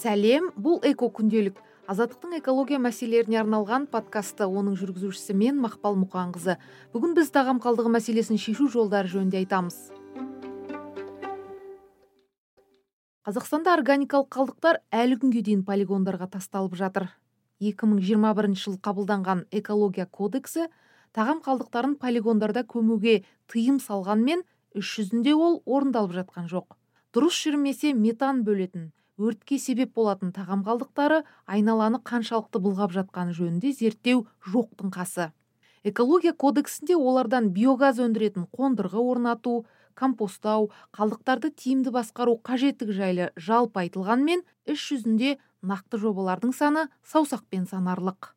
сәлем. Бул эко күнделик азаттыктын экология маселелерине арналган подкастты оның жүргүзүүчүсү мен макпал мукан кызы бүгүн биз тагам калдыгы маселесин шешу жолдары жөнүндө айтабыз казакстанда органикалык калдыктар әлі күнгө дейін полигондорго тасталып жатыр. эки миң жыйырма биринчи жылы кабылданган экология кодекси тагам калдыктарын полигондордо көмүүгө тыйым салган мен іс жүзүндө ол орундалып жаткан жок дурус ширимесе метан бөлөтүн өртке себеп болатын тағам қалдықтары айналаны қаншалықты былғап жатқаны жөнінде зерттеу жоқтың қасы. Экология кодексінде олардан биогаз өндіретін қондырғы орнату компостау қалдықтарды тиімді басқару қажеттігі жайлы жалпы айтылғанмен іс жүзінде нақты жобалардың саны саусақпен санарлық.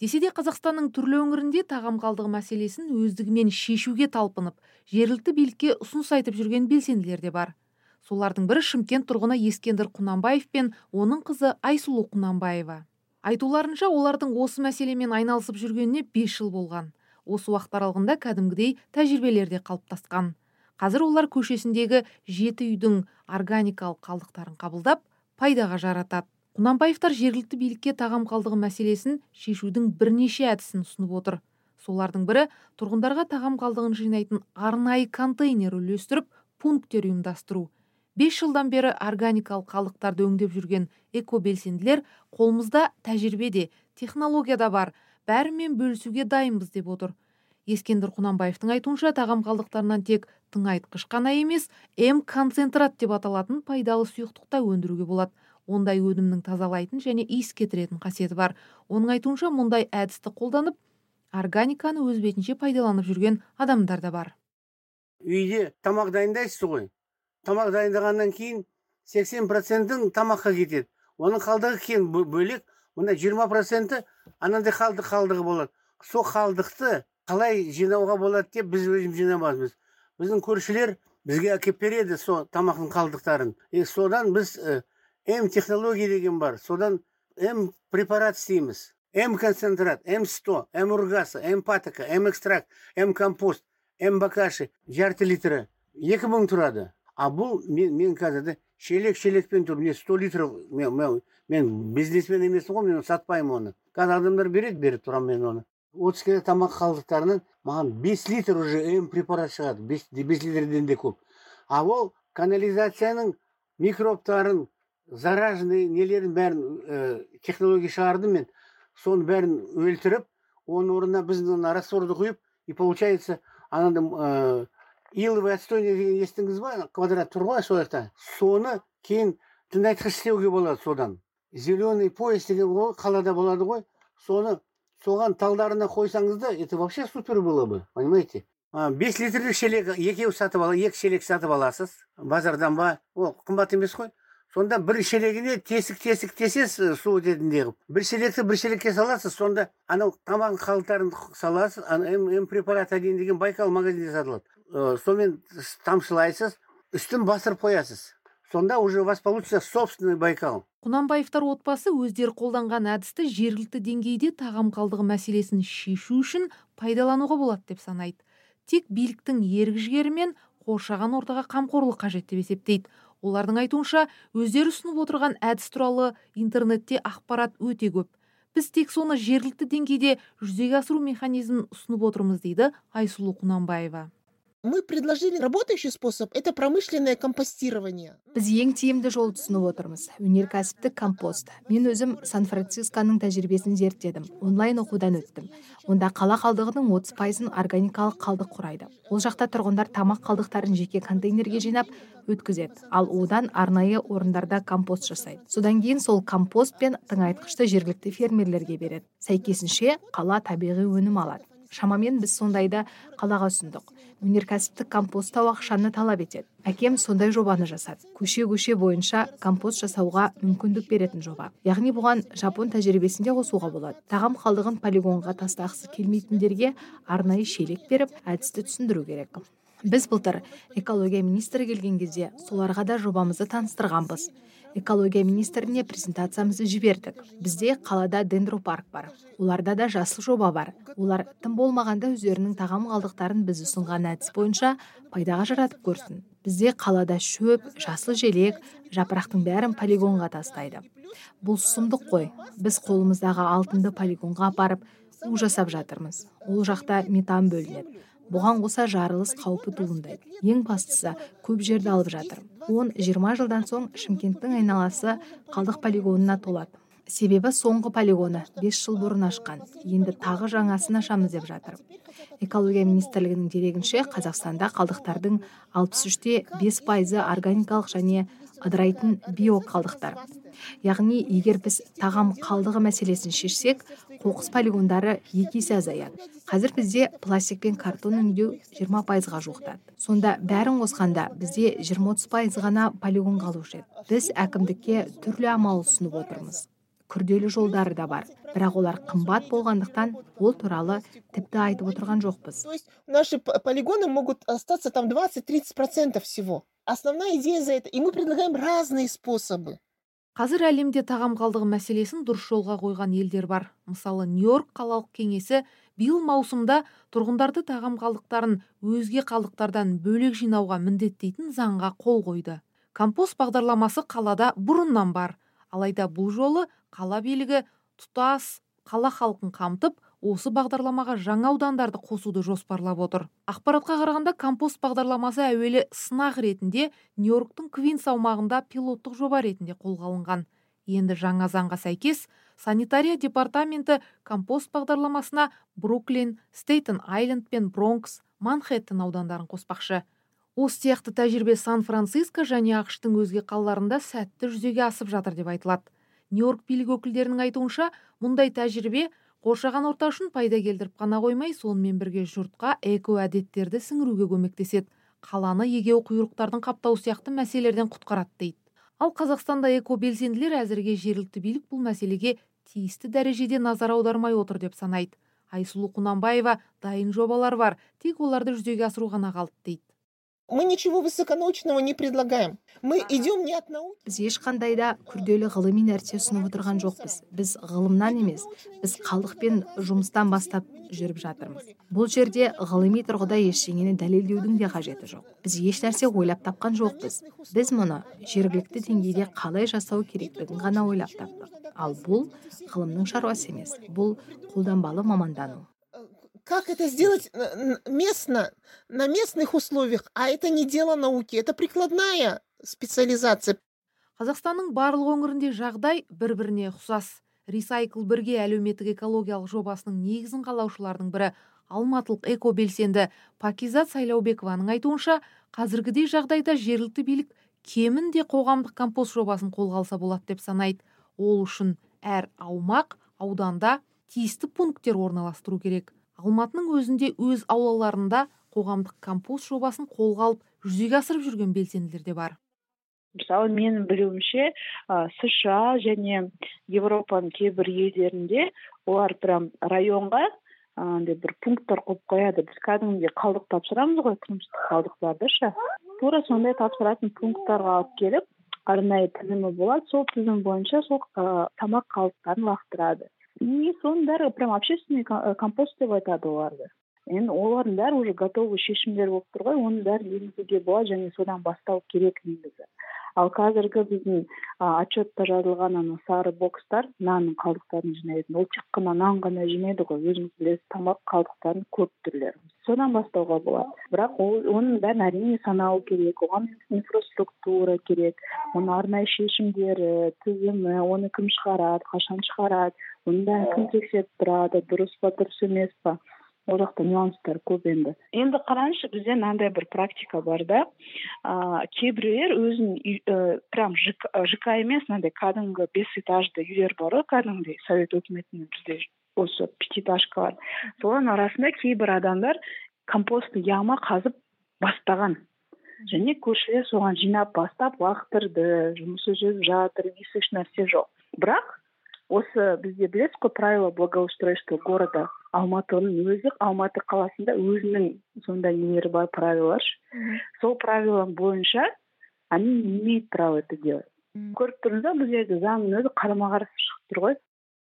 Десе де қазақстанның түрлі өңірінде тағам қалдығы мәселесін өздігімен шешуге талпынып жергілікті билікке ұсыныс айтып жүрген белсенділер де бар. Солардың бірі шымкент тұрғыны ескендір құнанбаев пен оның қызы айсұлу құнанбаева. Айтуларынша олардың осы мәселемен айналысып жүргеніне бес жыл болған. Осы уақыт аралығында кәдімгідей тәжірибелер де қалыптасқан. Қазір олар көшесіндегі жеті үйдің органикалық қалдықтарын қабылдап пайдаға жаратады. Құнанбаевтар жергілікті билікке тағам қалдығы мәселесін шешудің бірнеше әдісін ұсынып отыр. Солардың бірі тұрғындарға тағам қалдығын жинайтын арнайы контейнер үлестіріп пункттер ұйымдастыру. Бес жылдан бері органикалық қалдықтарды өңдеп жүрген экобелсенділер қолымызда тәжірибе де технология да бар. Бәрімен бөлісуге дайынбыз деп отыр. Ескендір құнанбаевтың айтуынша тағам қалдықтарынан тек тыңайтқыш қана емес м концентрат деп аталатын пайдалы сұйықтық та өндіруге болады. Ондай өнімнің тазалайтын және иіс кетіретін қасиеті бар. Оның айтуынша мұндай әдісті қолданып органиканы өз бетінше пайдаланып жүрген адамдар да бар. Үйде тамақ дайындайсыз ғой. Тамақ дайындағаннан кейін сексен процентің тамаққа кетеді. Оның қалдығы кейін бөлек мына жиырма проценті анандай қалдық қалдығы болады. Сол қалдықты қалай жинауға болады деп біз өзіміз жинамаймыз біздің көршілер бізге әкеліп береді сол тамақтың қалдықтарын. И содан біз м технология деген бар. Содан м препарат істейміз м концентрат м сто м ургаса м патока м экстракт м компост м бакаши жарты литрі екі мың тұрады. А бұл мен, мен қазір шелек шелекпен тұр мне сто литр мен, мен, мен бизнесмен емеспін ғой мен сатпаймын оны. Қазір адамдар береді беріп тұрамын мен оны. Отыз келі тамақ қалдықтарынан маған бес литр уже м препарат шығады. Бес, бес литрден де көп. А ол канализацияның микробтарын зараженный нелерін бәрін ә, технология шығардым мен соның бәрін өлтіріп оның орнына біздің растворды құйып и получается анандай ә, иловый отстой деген естідіңіз ба? Квадрат тұр ғой сол жақта. Соны кейін тыңайтқыш істеуге болады содан. Зеленый пояс деген ғой қалада болады ғой. Соны соған талдарына қойсаңыз да это вообще супер было бы понимаете? Бес литрлік шелек екеу сатып ала екі шелек сатып аласыз. Базардан ба? Ол қымбат емес қой. Сонда бір шелегіне тесік тесік тесесіз су өтетіндей қылып бір шелекті бір шелекке саласыз сонда анау тамақ қалдықтарын саласыз м препарат один деген байкал магазинде сатылады. Сонымен тамшылайсыз үстін бастырып қоясыз. Сонда уже у вас получится собственный байкал. Құнанбаевтар отбасы өздері қолданған әдісті жергілікті деңгейде тағам қалдығы мәселесін шешу үшін пайдалануға болады деп санайды. Тек биліктің ерік жігері мен қоршаған ортаға қамқорлық қажет деп есептейді. Олардың айтуынша өздері ұсынып отырған әдіс туралы интернетте ақпарат өте көп. Біз тек соны жергілікті деңгейде жүзеге асыру механизмін ұсынып отырмыз дейді айсұлу құнанбаева. Мы предложили работающий способ это промышленное компостирование. Біз ең тиімді жолды ұсынып отырмыз. Өнеркәсіптік компост. Мен өзім сан францисконың тәжірибесін зерттедім. Онлайн оқудан өттім. Онда қала қалдығының отыз пайызын органикалық қалдық құрайды. Ол жақта тұрғындар тамақ қалдықтарын жеке контейнерге жинап өткізеді. Ал одан арнайы орындарда компост жасайды. Содан кейін сол компост пен тыңайтқышты жергілікті фермерлерге береді. Сәйкесінше қала табиғи өнім алады. Шамамен біз сондайды қалаға ұсындық. Өнеркәсіптік компосттау ақшаны талап етеді. Әкем сондай жобаны жасады. Көше көше бойынша компост жасауға мүмкіндік беретін жоба. Яғни бұған жапон тәжірибесін де қосуға болады. Тағам қалдығын полигонға тастағысы келмейтіндерге арнайы шелек беріп әдісті түсіндіру керек. Біз былтыр экология министрі келген кезде соларға да жобамызды таныстырғанбыз. Экология министріне презентациямызды жібердік. Бізде қалада дендропарк бар оларда да жасыл жоба бар. Олар тым болмағанда өздерінің тағам қалдықтарын біз ұсынған әдіс бойынша пайдаға жаратып көрсін. Бізде қалада шөп жасыл желек жапырақтың бәрін полигонға тастайды. Бұл сұмдық қой. Біз қолымыздағы алтынды полигонға апарып у жасап жатырмыз. Ол жақта метан бөлінеді. Бұған қоса жарылыс қаупі туындайды. Ең бастысы көп жерді алып жатыр. Он жиырма жылдан соң шымкенттің айналасы қалдық полигонына толады. Себебі соңғы полигоны бес жыл бұрын ашқан. Енді тағы жаңасын ашамыз деп жатыр. Экология министрлігінің дерегінше қазақстанда қалдықтардың алпыс үште бес пайызы органикалық және ыдырайтын биоқалдықтар яғни егер біз тағам қалдығы мәселесін шешсек қоқыс полигондары екі есе азаяды. Қазір бізде пластик пен картон өңдеу жиырма пайызға жуықтады. Сонда бәрін қосқанда бізде жиырма отыз пайыз ғана полигон қалушы еді. Біз әкімдікке түрлі амал ұсынып отырмыз. Күрделі жолдары да бар. Бірақ олар қымбат болғандықтан ол туралы тіпті айтып отырған жоқпыз. То есть наши полигоны могут остаться там 20-30 процентов всего. Основная идея за это и мы предлагаем разные способы. Қазір әлемде тағам қалдығы мәселесін дұрыс жолға қойған елдер бар. Мысалы нью йорк қалалық кеңесі биыл маусымда тұрғындарды тағам қалдықтарын өзге қалдықтардан бөлек жинауға міндеттейтін заңға қол қойды. Компост бағдарламасы қалада бұрыннан бар. Алайда бұл жолы қала билігі тұтас қала халқын қамтып осы бағдарламаға жаңа аудандарды қосуды жоспарлап отыр. Ақпаратқа қарағанда компост бағдарламасы әуелі сынақ ретінде нью йорктың квинс аумағында пилоттық жоба ретінде қолға алынған. Енді жаңа заңға сәйкес санитария департаменті компост бағдарламасына бруклин стейтен айленд пен бронкс манхэттен аудандарын қоспақшы. Осы сияқты тәжірибе сан франциско және ақш өзге қалаларында сәтті жүзеге асып жатыр деп айтылады. Нью йорк билік өкілдерінің айтуынша мұндай тәжірибе қоршаған орта үшін пайда келтіріп қана қоймай сонымен бірге жұртқа эко әдеттерді сіңіруге көмектеседі. Қаланы егеу құйрықтардың қаптау сияқты мәселелерден құтқарады дейді. Ал қазақстанда эко белсенділер әзірге жергілікті билік бұл мәселеге тиісті дәрежеде назар аудармай отыр деп санайды. Айсұлу құнанбаева дайын жобалар бар. Тек оларды жүзеге асыру ғана қалды дейді. Мы ничего высоконаучного не предлагаем. Мы идем не от науки. Біз ешқандай да күрделі ғылыми нәрсе ұсынып отырған жоқпыз. Біз ғылымнан емес біз қалдықпен жұмыстан бастап жүріп жатырмыз. Бұл жерде ғылыми тұрғыда ештеңені дәлелдеудің де қажеті жоқ. Біз ешнәрсе ойлап тапқан жоқпыз. Біз мұны жергілікті деңгейде қалай жасау керектігін ғана ойлап таптық ал бұл ғылымның шаруасы емес бұл қолданбалы мамандану. Как это сделать э, местно, на местных условиях, а это не дело науки, это прикладная специализация. қазақстанның барлық өңірінде жағдай бір біріне ұқсас. Ресайкл бірге әлеуметтік экологиялық жобасының негізін қалаушылардың бірі алматылық экобелсенді пакизат сайлаубекованың айтуынша қазіргідей жағдайда жергілікті билік кемінде қоғамдық компост жобасын қолға алса болады деп санайды. Ол үшін әр аумақ ауданда тиісті пункттер орналастыру керек. Алматының өзінде өз аулаларында қоғамдық компост жобасын қолға алып жүзеге асырып жүрген белсенділер де бар. Мысалы менің білуімше сша және европаның кейбір елдерінде олар прям районға андай бір пункттар қойып қояды. Біз кәдімгідей қалдық тапсырамыз ғой тұрмыстық қалдықтарды ше. Тура сондай тапсыратын пункттарға алып келіп арнайы тізімі болады. Сол тізім бойынша сол тамақ қалдықтарын лақтырады. И соның бәрі прям общественный э, компост деп айтады оларды. Енді олардың бәрі уже готовый шешімдер болып тұр ғой оның бәрін енгізуге болады және содан бастау керек негізі. Ал қазіргі біздің отчетта жазылған ана сары бокстар нанның қалдықтарын жинайтын ол тек қана нан ғана жинайды ғой өзіңіз білесіз тамақ қалдықтарының көп түрлері содан бастауға болады. Бірақ ол оның бәрін әрине санау керек оған инфраструктура керек оның арнайы шешімдері тізімі оны кім шығарады қашан шығарады оның бәрін кім тексеріп тұрады дұрыс па дұрыс емес па? Ол жақта нюанстар көп енді. Енді қараңызшы бізде мынандай бір практика бар да. Ыыы кейбіреулер өзін ә, прям жк емес мынандай кәдімгі бес этажды үйлер бар ғой кәдімгідей совет өкіметінің бізде осы пятиэтажкалар. Солардың арасында кейбір адамдар компостный яма қазып бастаған. Және көршілер соған жинап бастап лақтырды жұмысы жүріп жатыр еш нәрсе жоқ. Бірақ осы бізде білесіз ғой правила благоустройства города алматының өзі алматы қаласында өзінің сондай нелері бар правилар. Сол правила бойынша они не имеют права это делать. Көріп тұрмыз ба бұл жерде заңның өзі қарама қарсы шығып тұр ғой.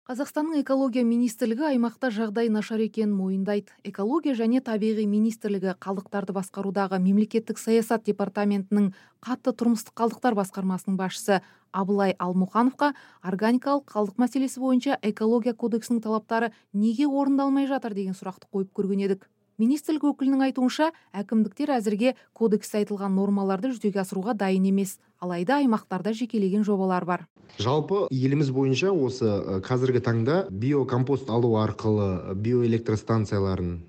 Қазақстанның экология министрлігі аймақта жағдай нашар екенін мойындайды. Экология және табиғи министрлігі қалдықтарды басқарудағы мемлекеттік саясат департаментінің қатты тұрмыстық қалдықтар басқармасының басшысы абылай алмұхановқа органикалық қалдық мәселесі бойынша экология кодексінің талаптары неге орындалмай жатыр деген сұрақты қойып көрген едік. Министрлік өкілінің айтуынша әкімдіктер әзірге кодексте айтылған нормаларды жүзеге асыруға дайын емес. Алайда аймақтарда жекелеген жобалар бар. Жалпы еліміз бойынша осы қазіргі таңда биокомпост алу арқылы биоэлектростанцияларын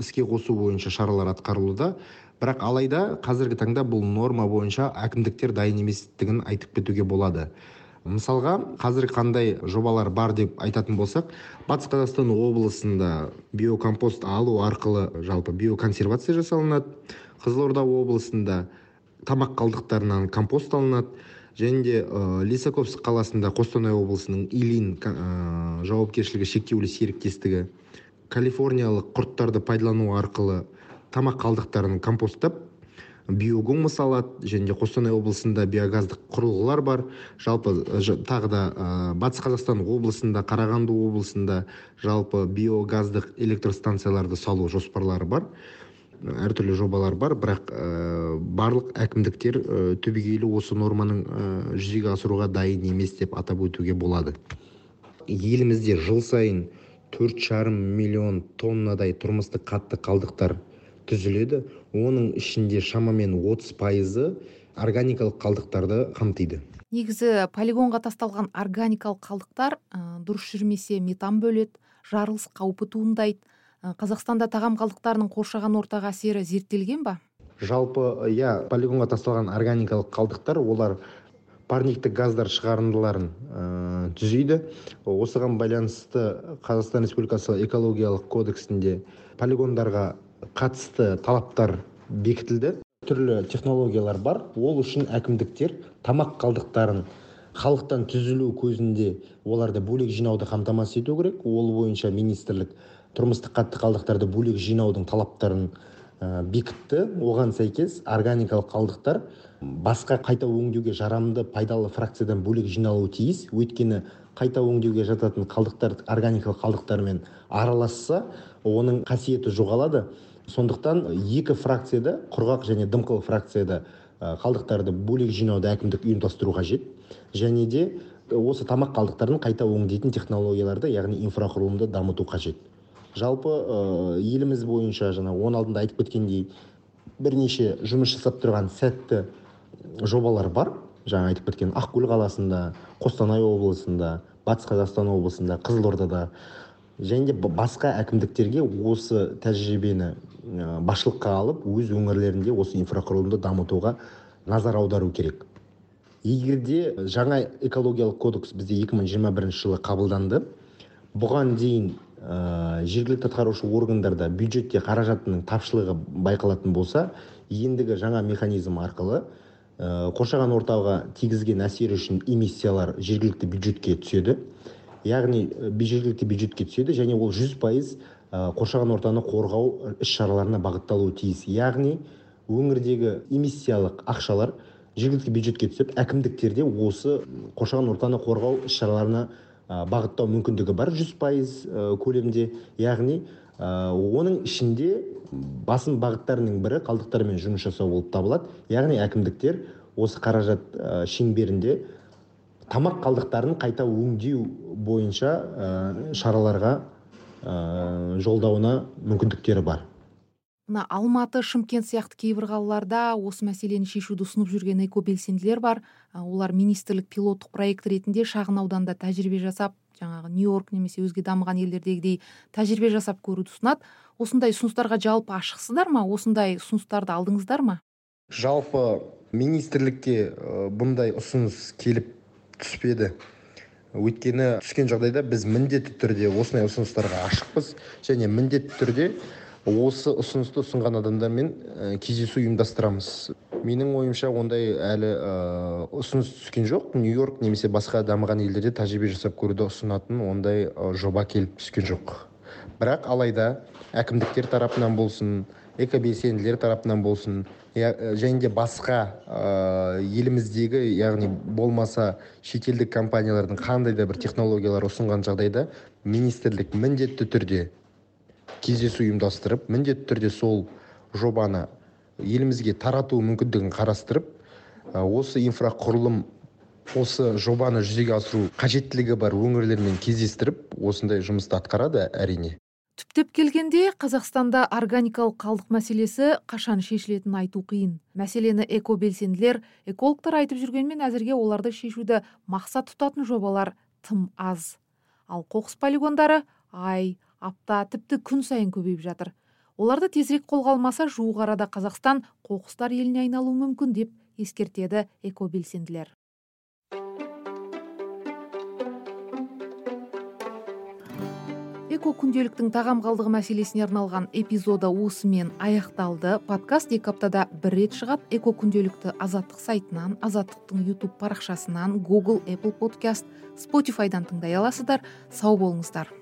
іске қосу бойынша шаралар атқарылуда. Бірақ алайда қазіргі таңда бұл норма бойынша әкімдіктер дайын еместігін айтып кетуге болады. Мысалға қазір қандай жобалар бар деп айтатын болсақ батыс қазақстан облысында биокомпост алу арқылы жалпы биоконсервация жасалынады. Қызылорда облысында тамақ қалдықтарынан компост алынады. Және де лисаковск қаласында қостанай облысының илин жауапкершілігі шектеулі серіктестігі калифорниялық құрттарды пайдалану арқылы тамақ қалдықтарын компосттап биогумус алады және де қостанай облысында биогаздық құрылғылар бар. Жалпы тағы да ә, батыс қазақстан облысында қарағанды облысында жалпы биогаздық электростанцияларды салу жоспарлары бар. Әртүрлі жобалар бар бірақ ә, барлық әкімдіктер ә, түбегейлі осы норманың ә, жүзеге асыруға дайын емес деп атап өтуге болады. Елімізде жыл сайын төрт жарым миллион тоннадай тұрмыстық қатты қалдықтар түзіледі. Оның ішінде шамамен 30 пайызы органикалық қалдықтарды қамтиды. Негізі полигонға тасталған органикалық қалдықтар ә, дұрыс жүрмесе метан бөледі жарылыс қаупі туындайды. Қазақстанда тағам қалдықтарының қоршаған ортаға әсері зерттелген ба? Жалпы иә полигонға тасталған органикалық қалдықтар олар парниктік газдар шығарындыларын ә, түзейді. Осыған байланысты қазақстан республикасы экологиялық кодексінде полигондарға қатысты талаптар бекітілді. Түрлі технологиялар бар. Ол үшін әкімдіктер тамақ қалдықтарын халықтан түзілу көзінде оларды бөлек жинауды қамтамасыз ету керек. Ол бойынша министрлік тұрмыстық қатты қалдықтарды бөлек жинаудың талаптарын ә, бекітті. Оған сәйкес органикалық қалдықтар басқа қайта өңдеуге жарамды пайдалы фракциядан бөлек жиналуы тиіс. Өйткені қайта өңдеуге жататын қалдықтар органикалық қалдықтармен араласса оның қасиеті жоғалады. Сондықтан екі фракцияда құрғақ және дымқыл фракцияда қалдықтарды бөлек жинауды әкімдік ұйымдастыру қажет. Және де осы тамақ қалдықтарын қайта өңдейтін технологияларды яғни инфрақұрылымды дамыту қажет. Жалпы еліміз бойынша жаңа он алдында айтып кеткендей бірнеше жұмыс жасап тұрған сәтті жобалар бар. Жаңа айтып кеткен ақкөл қаласында қостанай облысында батыс қазақстан облысында қызылордада. Және де басқа әкімдіктерге осы тәжірибені басшылыққа алып өз өңірлерінде осы инфрақұрылымды дамытуға назар аудару керек. Егер де жаңа экологиялық кодекс бізде 2021 жылы қабылданды бұған дейін ә, жергілікті атқарушы органдарда бюджетте қаражатының тапшылығы байқалатын болса ендігі жаңа механизм арқылы ә, қоршаған ортаға тигізген әсері үшін эмиссиялар жергілікті бюджетке түседі. Яғни жергілікті бюджетке түседі және ол жүз пайыз қоршаған ортаны қорғау іс шараларына бағытталуы тиіс. Яғни өңірдегі эмиссиялық ақшалар жергілікті бюджетке түсіп әкімдіктерде осы қоршаған ортаны қорғау іс шараларына бағыттау мүмкіндігі бар жүз пайыз көлемде. Яғни оның ішінде басым бағыттарының бірі қалдықтармен жұмыс жасау болып табылады. Яғни әкімдіктер осы қаражат шеңберінде тамақ қалдықтарын қайта өңдеу бойынша шараларға жолдауына мүмкіндіктері бар. Мына алматы шымкент сияқты кейбір қалаларда осы мәселені шешуді ұсынып жүрген экобелсенділер бар. Олар министрлік пилоттық проект ретінде шағын ауданда тәжірибе жасап жаңағы нью йорк немесе өзге дамыған елдердегідей тәжірибе жасап көруді ұсынады. Осындай ұсыныстарға жалпы ашықсыздар ма? Осындай ұсыныстарды алдыңыздар ма? Жалпы министрлікке бұндай ұсыныс келіп түспеді өйткені түскен жағдайда біз міндетті түрде осындай ұсыныстарға ашықпыз және міндетті түрде осы ұсынысты ұсынған адамдармен ә, кездесу ұйымдастырамыз. Менің ойымша ондай әлі ә, ұсыныс түскен жоқ. Нью йорк немесе басқа дамыған елдерде тәжірибе жасап көруді ұсынатын ондай ә, жоба келіп түскен жоқ. Бірақ алайда әкімдіктер тарапынан болсын экобелсенділер тарапынан болсын және де басқа ә, еліміздегі яғни болмаса шетелдік компаниялардың қандай да бір технологиялар ұсынған жағдайда министрлік міндетті түрде кездесу ұйымдастырып міндетті түрде сол жобаны елімізге тарату мүмкіндігін қарастырып осы инфрақұрылым осы жобаны жүзеге асыру қажеттілігі бар өңірлермен кездестіріп осындай жұмысты атқарады әрине. Түптеп келгенде қазақстанда органикалық қалдық мәселесі қашан шешілетінін айту қиын. Мәселені экобелсенділер экологтар айтып жүргенмен әзірге оларды шешуді мақсат тұтатын жобалар тым аз. Ал қоқыс полигондары ай апта тіпті күн сайын көбейіп жатыр. Оларды тезірек қолға алмаса жуық арада қазақстан қоқыстар еліне айналуы мүмкін деп ескертеді экобелсенділер. Эко күнделіктің тағам қалдығы мәселесіне арналған эпизоды осымен аяқталды. Подкаст екі аптада бір рет шығады. Эко күнделікті азаттық сайтынан азаттықтың ютуб парақшасынан google apple podcast спотифайдан тыңдай аласыздар. Сау болыңыздар.